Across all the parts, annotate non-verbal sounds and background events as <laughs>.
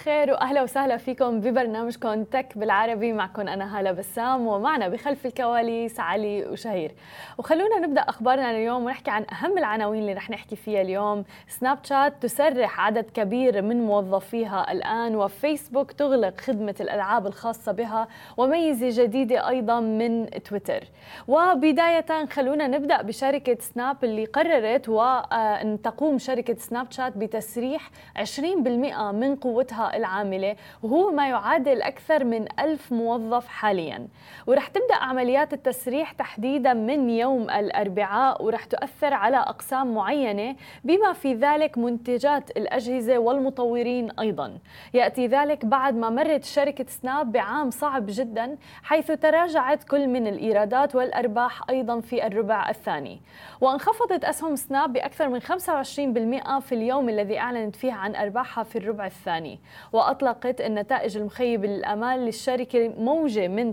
الخير وأهلا وسهلا فيكم ببرنامجكم تك بالعربي. معكم أنا هالة بسام ومعنا بخلف الكواليس علي وشهير. وخلونا نبدأ أخبارنا اليوم ونحكي عن أهم العناوين اللي رح نحكي فيها اليوم. سناب شات تسرح عدد كبير من موظفيها الآن وفيسبوك تغلق خدمة الألعاب الخاصة بها وميزة جديدة أيضا من تويتر. وبداية خلونا نبدأ بشركة سناب اللي قررت وان تقوم شركة سناب شات بتسريح 20% من قوتها العاملة وهو ما يعادل أكثر من ألف موظف حاليا. ورح تبدأ عمليات التسريح تحديدا من يوم الأربعاء ورح تؤثر على أقسام معينة بما في ذلك منتجات الأجهزة والمطورين أيضا. يأتي ذلك بعد ما مرت شركة سناب بعام صعب جدا حيث تراجعت كل من الإيرادات والأرباح أيضا في الربع الثاني. وانخفضت أسهم سناب بأكثر من 25% في اليوم الذي أعلنت فيه عن أرباحها في الربع الثاني. وأطلقت النتائج المخيبة للأمال للشركة موجة من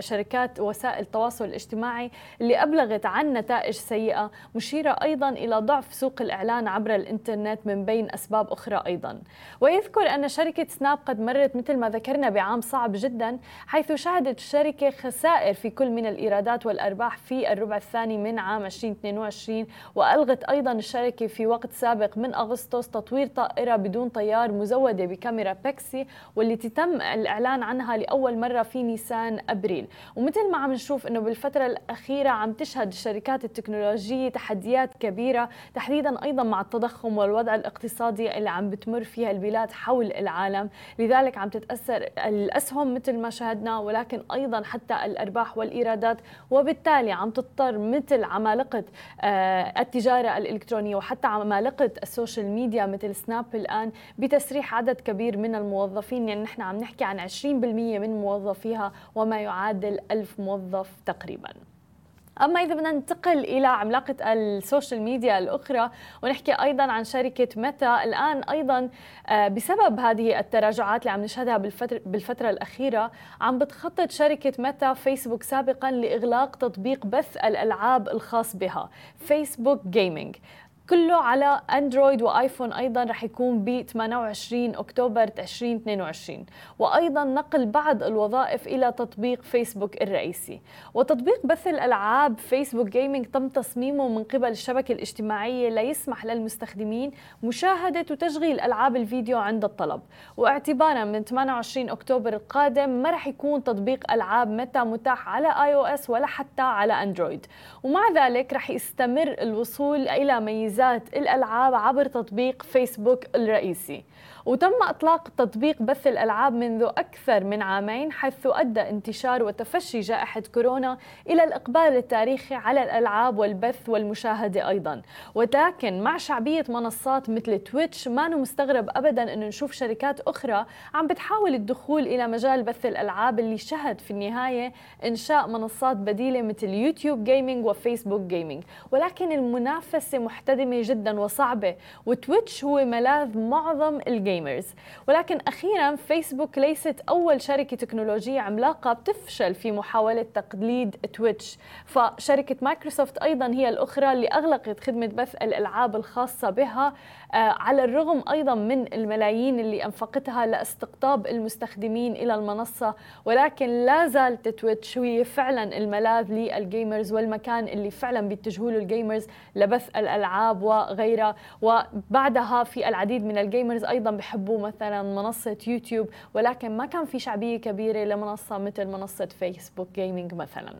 شركات وسائل التواصل الاجتماعي اللي أبلغت عن نتائج سيئة مشيرة أيضا إلى ضعف سوق الإعلان عبر الإنترنت من بين أسباب أخرى أيضا. ويذكر أن شركة سناب قد مرت مثل ما ذكرنا بعام صعب جدا حيث شهدت الشركة خسائر في كل من الإيرادات والأرباح في الربع الثاني من عام 2022 وألغت أيضا الشركة في وقت سابق من أغسطس تطوير طائرة بدون طيار مزودة بكاميرا بيكسي والتي تم الإعلان عنها لأول مرة في نيسان أبريل. ومثل ما عم نشوف أنه بالفترة الأخيرة عم تشهد الشركات التكنولوجية تحديات كبيرة تحديدا أيضا مع التضخم والوضع الاقتصادي اللي عم بتمر فيها البلاد حول العالم. لذلك عم تتأثر الأسهم مثل ما شاهدنا ولكن أيضا حتى الأرباح والإيرادات. وبالتالي عم تضطر مثل عمالقة التجارة الإلكترونية وحتى عمالقة السوشيال ميديا مثل سناب الآن بتسريح عدد كبير من الموظفين يعني نحن عم نحكي عن 20% من موظفيها وما يعادل ألف موظف تقريباً. أما إذا بدنا ننتقل إلى عملاقة السوشيال ميديا الأخرى ونحكي أيضا عن شركة ميتا. الآن أيضا بسبب هذه التراجعات اللي عم نشهدها بالفترة, بالفترة الأخيرة عم بتخطط شركة ميتا فيسبوك سابقا لإغلاق تطبيق بث الألعاب الخاص بها فيسبوك جيمنج كله على أندرويد وآيفون أيضا رح يكون ب 28 أكتوبر 2022 وأيضا نقل بعض الوظائف إلى تطبيق فيسبوك الرئيسي. وتطبيق بث الألعاب فيسبوك جيمنج تم تصميمه من قبل الشبكة الاجتماعية ليسمح للمستخدمين مشاهدة وتشغيل ألعاب الفيديو عند الطلب. واعتبارا من 28 أكتوبر القادم ما رح يكون تطبيق ألعاب متى متاح على اي أو اس ولا حتى على أندرويد. ومع ذلك رح يستمر الوصول إلى ميزات ميزات الألعاب عبر تطبيق فيسبوك الرئيسي. وتم إطلاق تطبيق بث الألعاب منذ أكثر من عامين حيث أدى انتشار وتفشي جائحة كورونا إلى الإقبال التاريخي على الألعاب والبث والمشاهدة أيضا. ولكن مع شعبية منصات مثل تويتش ما مستغرب أبدا أن نشوف شركات أخرى عم بتحاول الدخول إلى مجال بث الألعاب اللي شهد في النهاية إنشاء منصات بديلة مثل يوتيوب جيمنج وفيسبوك جيمنج ولكن المنافسة محتدمة جدا وصعبة وتويتش هو ملاذ معظم الجيمرز ولكن أخيرا فيسبوك ليست أول شركة تكنولوجية عملاقة بتفشل في محاولة تقليد تويتش فشركة مايكروسوفت أيضا هي الأخرى اللي أغلقت خدمة بث الألعاب الخاصة بها على الرغم أيضا من الملايين اللي أنفقتها لاستقطاب المستخدمين إلى المنصة. ولكن لا زالت تويتش هي فعلا الملاذ للجيمرز والمكان اللي فعلا بيتجهوا له الجيمرز لبث الألعاب وغيرها. وبعدها في العديد من الجيمرز أيضا بحبوا مثلا منصة يوتيوب ولكن ما كان في شعبية كبيرة لمنصة مثل منصة فيسبوك جيمنج مثلا.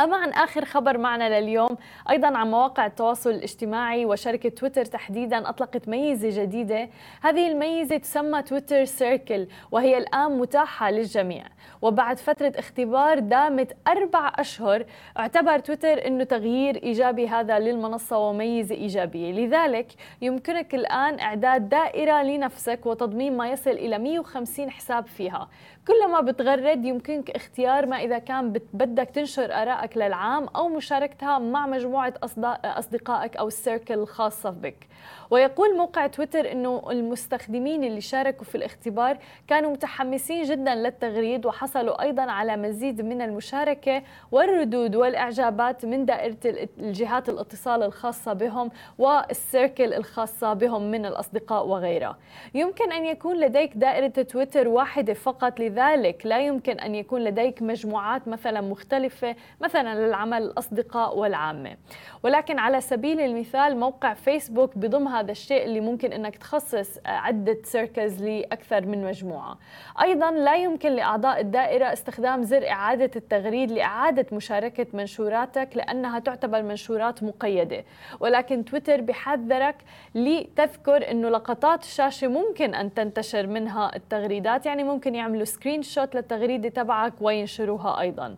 أما عن آخر خبر معنا لليوم أيضا عن مواقع التواصل الاجتماعي وشركة تويتر تحديدا أطلقت ميزة جديدة. هذه الميزة تسمى تويتر سيركل وهي الآن متاحة للجميع. وبعد فترة اختبار دامت أربع أشهر اعتبر تويتر أنه تغيير إيجابي هذا للمنصة وميزة إيجابية. لذلك يمكنك الآن إعداد دائرة لنفسك وتضمين ما يصل إلى 150 حساب فيها. كلما بتغرد يمكنك اختيار ما إذا كان بدك تنشر آرائك أصدقائك للعام أو مشاركتها مع مجموعة أصدقائك أو السيركل الخاصة بك. ويقول موقع تويتر أنه المستخدمين اللي شاركوا في الاختبار كانوا متحمسين جدا للتغريد وحصلوا أيضا على مزيد من المشاركة والردود والإعجابات من دائرة الجهات الاتصال الخاصة بهم والسيركل الخاصة بهم من الأصدقاء وغيرها يمكن أن يكون لديك دائرة تويتر واحدة فقط لذلك لا يمكن أن يكون لديك مجموعات مثلا مختلفة مثلا للعمل الأصدقاء والعامة. ولكن على سبيل المثال موقع فيسبوك بضم هذا الشيء اللي ممكن أنك تخصص عدة سيركلز لأكثر من مجموعة. أيضا لا يمكن لأعضاء الدائرة استخدام زر إعادة التغريد لإعادة مشاركة منشوراتك لأنها تعتبر منشورات مقيدة. ولكن تويتر بحذرك لتذكر أنه لقطات الشاشة ممكن أن تنتشر منها التغريدات. يعني ممكن يعملوا سكرين شوت للتغريدة تبعك وينشروها أيضا.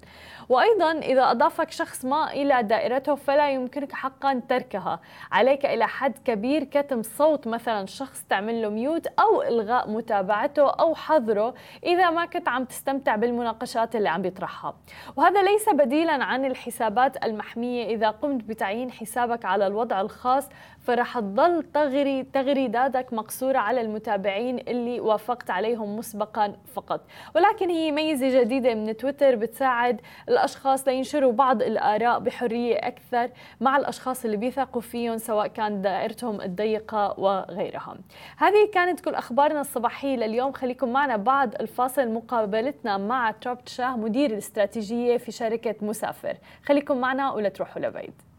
وأيضا إذا أضافك شخص ما إلى دائرته فلا يمكنك حقا تركها. عليك إلى حد كبير كتم صوت مثلا شخص تعمل له ميوت أو إلغاء متابعته أو حظره إذا ما كنت عم تستمتع بالمناقشات اللي عم بيطرحها. وهذا ليس بديلا عن الحسابات المحمية. إذا قمت بتعيين حسابك على الوضع الخاص فرح تضل تغري تغريداتك مقصورة على المتابعين اللي وافقت عليهم مسبقا فقط. ولكن هي ميزة جديدة من تويتر بتساعد الأشخاص لينشروا بعض الآراء بحرية أكثر مع الأشخاص اللي بيثقوا فيهم سواء كان دائرتهم الضيقة وغيرها. هذه كانت كل أخبارنا الصباحية لليوم. خليكم معنا بعد الفاصل. مقابلتنا مع تروبت شاه مدير الاستراتيجية في شركة مسافر. خليكم معنا ولا تروحوا لبعيد.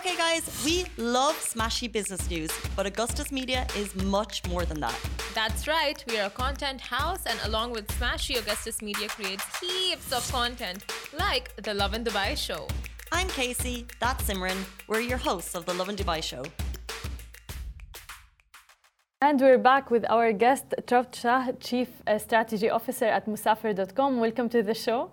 Okay, guys, we love Smashi business news, but Augustus Media is much more than that. That's right, we are a content house, and along with Smashi, Augustus Media creates heaps of content, like the Love in Dubai show. I'm Casey, that's Simran. We're your hosts of the Love in Dubai show. And we're back with our guest, Traft Shah, Chief uh, Strategy Officer at Musafir.com. Welcome to the show.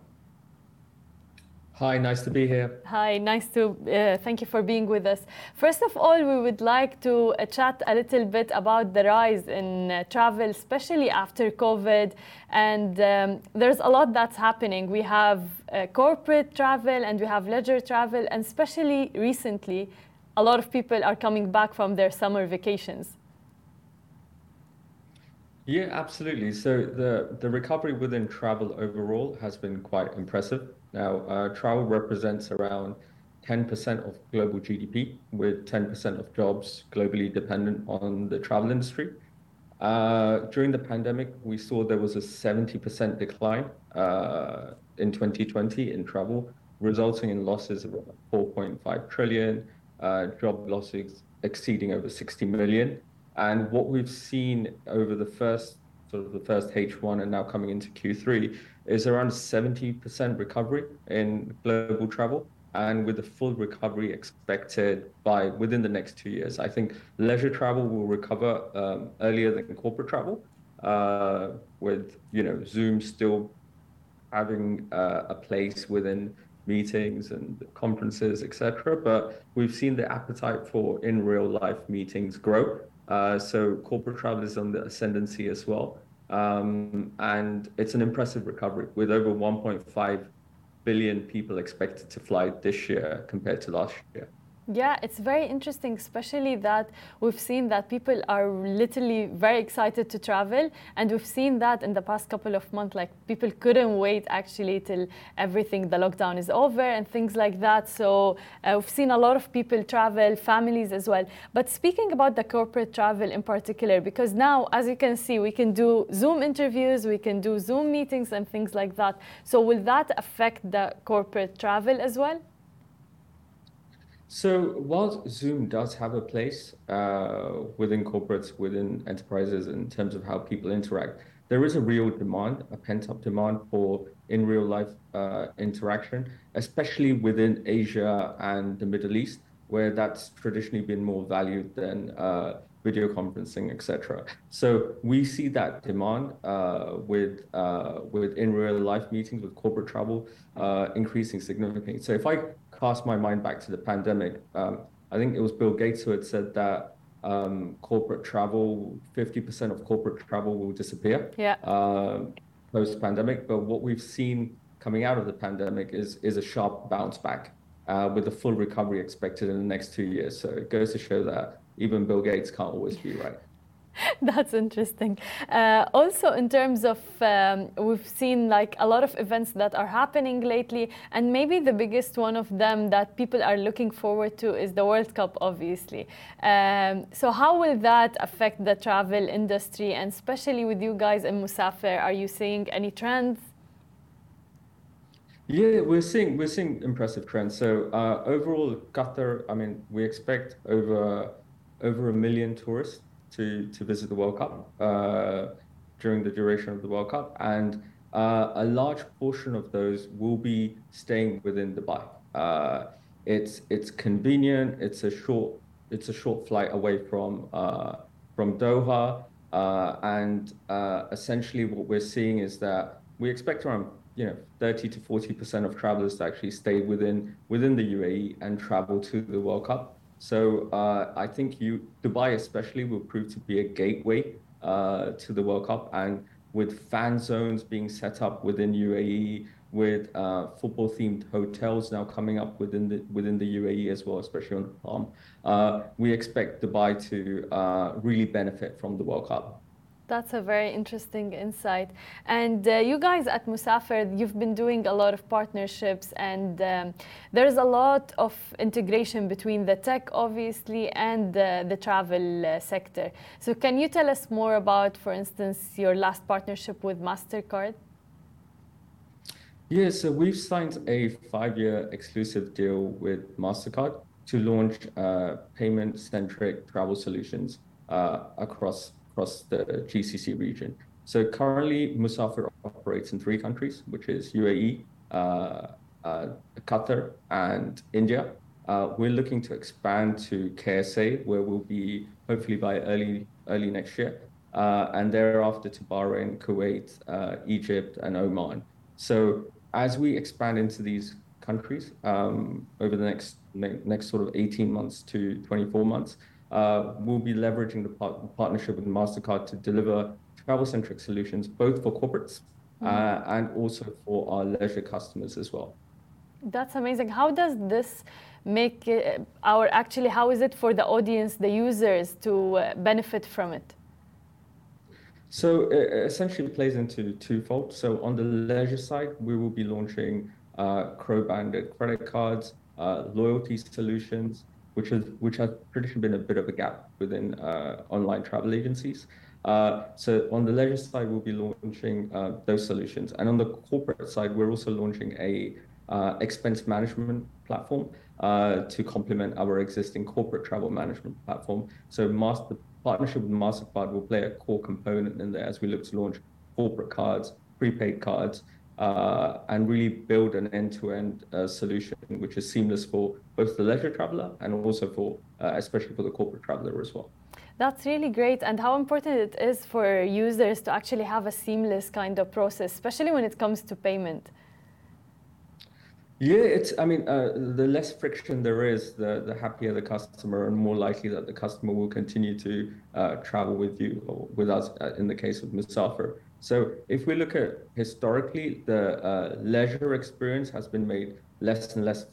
Hi, nice to be here. Hi, nice to uh, thank you for being with us. First of all, we would like to uh, chat a little bit about the rise in uh, travel, especially after COVID. And um, there's a lot that's happening. We have uh, corporate travel and we have leisure travel, and especially recently, a lot of people are coming back from their summer vacations. Yeah, absolutely. So the, the recovery within travel overall has been quite impressive. Now, uh, travel represents around 10% of global GDP, with 10% of jobs globally dependent on the travel industry. Uh, during the pandemic, we saw there was a 70% decline uh, in 2020 in travel, resulting in losses of 4.5 trillion, uh, job losses exceeding over 60 million. And what we've seen over the first sort of the first H1 and now coming into Q3 is around 70% recovery in global travel and with a full recovery expected by within the next two years. I think leisure travel will recover um, earlier than corporate travel, uh, with you know Zoom still having uh, a place within meetings and conferences, etc. But we've seen the appetite for in real life meetings grow. Uh, so corporate travel is on the ascendancy as well. Um, and it's an impressive recovery with over 1.5 billion people expected to fly this year compared to last year. Yeah, it's very interesting, especially that we've seen that people are literally very excited to travel. And we've seen that in the past couple of months, like people couldn't wait actually till everything, the lockdown is over and things like that. So uh, we've seen a lot of people travel, families as well. But speaking about the corporate travel in particular, because now, as you can see, we can do Zoom interviews, we can do Zoom meetings and things like that. So will that affect the corporate travel as well? So while Zoom does have a place uh, within corporates, within enterprises, in terms of how people interact, there is a real demand, a pent-up demand for in real life uh, interaction, especially within Asia and the Middle East, where that's traditionally been more valued than uh, video conferencing, etc. So we see that demand uh, with uh, with in real life meetings with corporate travel uh, increasing significantly. So if I cast my mind back to the pandemic, um, I think it was Bill Gates who had said that um, corporate travel, 50% of corporate travel will disappear yeah. uh, post pandemic. But what we've seen coming out of the pandemic is is a sharp bounce back, uh, with a full recovery expected in the next two years. So it goes to show that even Bill Gates can't always be right. <laughs> That's interesting. Uh, also, in terms of, um, we've seen like a lot of events that are happening lately, and maybe the biggest one of them that people are looking forward to is the World Cup, obviously. Um, so, how will that affect the travel industry, and especially with you guys in Musafir? Are you seeing any trends? Yeah, we're seeing we're seeing impressive trends. So uh, overall, Qatar, I mean, we expect over over a million tourists to to visit the World Cup uh, during the duration of the World Cup, and uh, a large portion of those will be staying within Dubai. Uh, it's it's convenient. It's a short it's a short flight away from uh, from Doha, uh, and uh, essentially what we're seeing is that we expect around you know 30 to 40 percent of travelers to actually stay within within the UAE and travel to the World Cup. So uh, I think you Dubai especially will prove to be a gateway uh, to the World Cup, and with fan zones being set up within UAE, with uh, football themed hotels now coming up within the within the UAE as well, especially on the Palm, uh, we expect Dubai to uh, really benefit from the World Cup. That's a very interesting insight. And uh, you guys at Musafir, you've been doing a lot of partnerships, and um, there's a lot of integration between the tech, obviously, and uh, the travel uh, sector. So, can you tell us more about, for instance, your last partnership with MasterCard? Yeah, so we've signed a five year exclusive deal with MasterCard to launch uh, payment centric travel solutions uh, across across the GCC region. So currently, Musafir operates in three countries, which is UAE, uh, uh, Qatar, and India. Uh, we're looking to expand to KSA, where we'll be hopefully by early early next year, uh, and thereafter to Bahrain, Kuwait, uh, Egypt, and Oman. So as we expand into these countries um, over the next next sort of 18 months to 24 months, we'll be leveraging the par- partnership with MasterCard to deliver travel centric solutions, both for corporates mm-hmm. uh, and also for our leisure customers as well. That's amazing. How does this make our actually, how is it for the audience, the users to uh, benefit from it? So it essentially plays into twofold. So on the leisure side, we will be launching uh, co-branded credit cards, uh, loyalty solutions, which has which has traditionally been a bit of a gap within uh, online travel agencies. Uh, so on the leisure side, we'll be launching uh, those solutions, and on the corporate side, we're also launching a uh, expense management platform uh, to complement our existing corporate travel management platform. So master partnership with Mastercard will play a core component in there as we look to launch corporate cards, prepaid cards, and really build an end-to-end uh, solution which is seamless for both the leisure traveler and also for uh, especially for the corporate traveler as well that's really great and how important it is for users to actually have a seamless kind of process especially when it comes to payment yeah, it's. I mean, uh, the less friction there is, the the happier the customer, and more likely that the customer will continue to uh, travel with you or with us. Uh, in the case of Musafir, so if we look at historically, the uh, leisure experience has been made less and less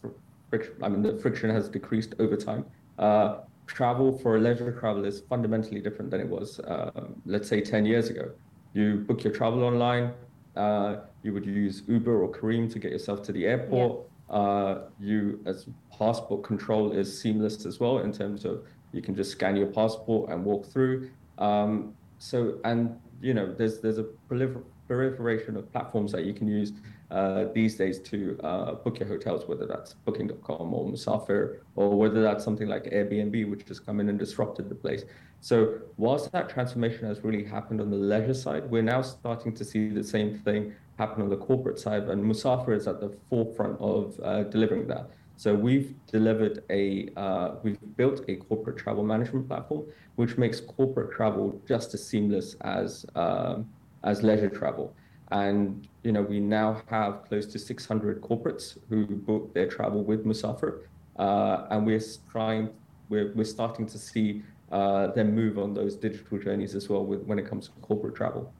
friction. I mean, the friction has decreased over time. Uh, travel for a leisure travel is fundamentally different than it was, uh, let's say, 10 years ago. You book your travel online. Uh, you would use Uber or Careem to get yourself to the airport. Yeah. Uh, you, as passport control, is seamless as well in terms of you can just scan your passport and walk through. Um, so, and you know, there's there's a prolifer- proliferation of platforms that you can use uh, these days to uh, book your hotels, whether that's Booking.com or Musafir, or whether that's something like Airbnb, which has come in and disrupted the place. So, whilst that transformation has really happened on the leisure side, we're now starting to see the same thing happen on the corporate side, and Musafir is at the forefront of uh, delivering that. So we've delivered a, uh, we've built a corporate travel management platform, which makes corporate travel just as seamless as um, as leisure travel. And you know, we now have close to 600 corporates who book their travel with Musafir, uh, and we're trying, we're we're starting to see uh, them move on those digital journeys as well with when it comes to corporate travel.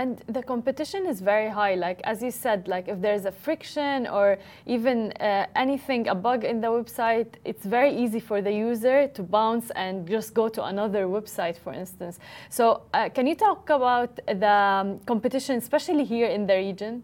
And the competition is very high. Like as you said, like if there's a friction or even uh, anything, a bug in the website, it's very easy for the user to bounce and just go to another website, for instance. So uh, can you talk about the um, competition, especially here in the region?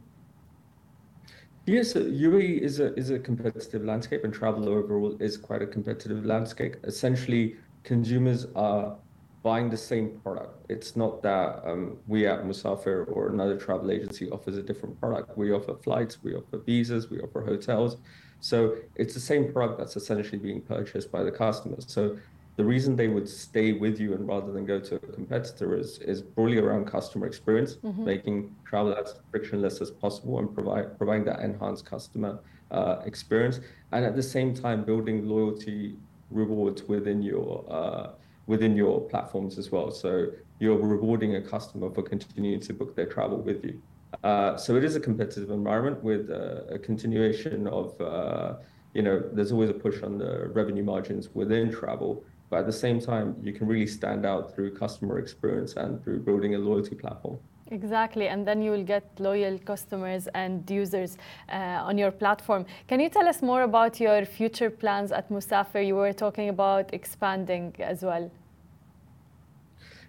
Yes, UAE is a is a competitive landscape, and travel overall is quite a competitive landscape. Essentially, consumers are buying the same product. It's not that um, we at Musafir or another travel agency offers a different product. We offer flights, we offer visas, we offer hotels. So it's the same product that's essentially being purchased by the customers. So the reason they would stay with you and rather than go to a competitor is is broadly around customer experience, mm-hmm. making travel as frictionless as possible and provide providing that enhanced customer uh, experience, and at the same time building loyalty rewards within your uh, within your platforms as well. So you're rewarding a customer for continuing to book their travel with you. Uh, so it is a competitive environment with uh, a continuation of, uh, you know, there's always a push on the revenue margins within travel. But at the same time, you can really stand out through customer experience and through building a loyalty platform. Exactly, and then you will get loyal customers and users uh, on your platform. Can you tell us more about your future plans at Musafir? You were talking about expanding as well.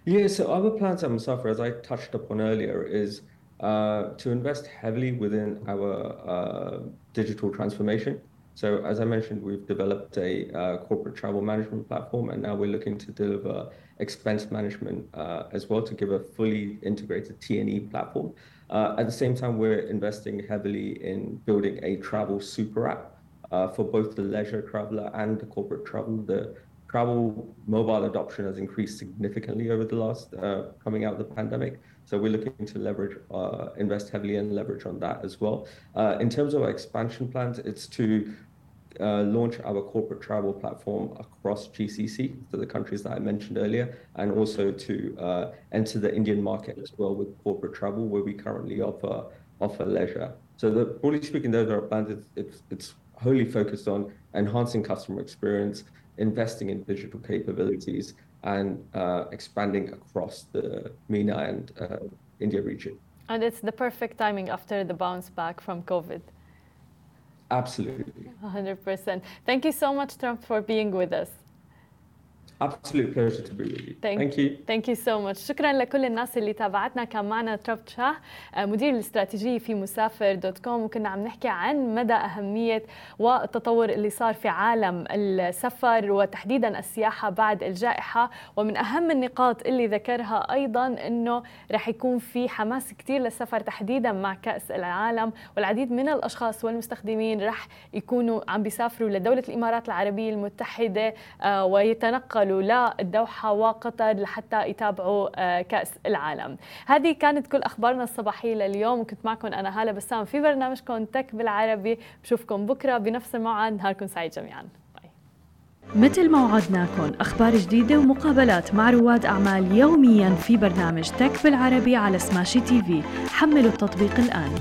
Yeah, so our plans at Musafir, as I touched upon earlier, is uh, to invest heavily within our uh, digital transformation. So as I mentioned, we've developed a uh, corporate travel management platform, and now we're looking to deliver expense management uh, as well to give a fully integrated T&E platform. Uh, at the same time, we're investing heavily in building a travel super app for both the leisure traveler and the corporate travel. The travel mobile adoption has increased significantly over the last coming out of the pandemic. So we're looking to leverage, uh, invest heavily and leverage on that as well. Uh, in terms of our expansion plans, it's to uh, launch our corporate travel platform across GCC, to the countries that I mentioned earlier, and also to uh, enter the Indian market as well with corporate travel, where we currently offer offer leisure. So, the, broadly speaking, those are our plans. It's, it's, it's wholly focused on enhancing customer experience, investing in digital capabilities, and uh, expanding across the MENA and uh, India region. And it's the perfect timing after the bounce back from COVID. Absolutely. 100%. Thank you so much, Trump, for being with us. Absolute pleasure to be with you. Thank, Thank you. Thank you so much. شكرا لكل الناس اللي تابعتنا كان معنا تراب شاه مدير الاستراتيجية في مسافر دوت كوم وكنا عم نحكي عن مدى أهمية والتطور اللي صار في عالم السفر وتحديدا السياحة بعد الجائحة ومن أهم النقاط اللي ذكرها أيضا أنه رح يكون في حماس كتير للسفر تحديدا مع كأس العالم والعديد من الأشخاص والمستخدمين رح يكونوا عم بيسافروا لدولة الإمارات العربية المتحدة ويتنقلوا يوصلوا للدوحة وقطر لحتى يتابعوا آه، كأس العالم. هذه كانت كل أخبارنا الصباحية لليوم. وكنت معكم أنا هالة بسام في برنامجكم تك بالعربي. بشوفكم بكرة بنفس الموعد. نهاركم سعيد جميعا. مثل ما وعدناكم أخبار جديدة ومقابلات مع رواد أعمال يوميا في برنامج تك بالعربي على سماشي تي في حملوا التطبيق الآن.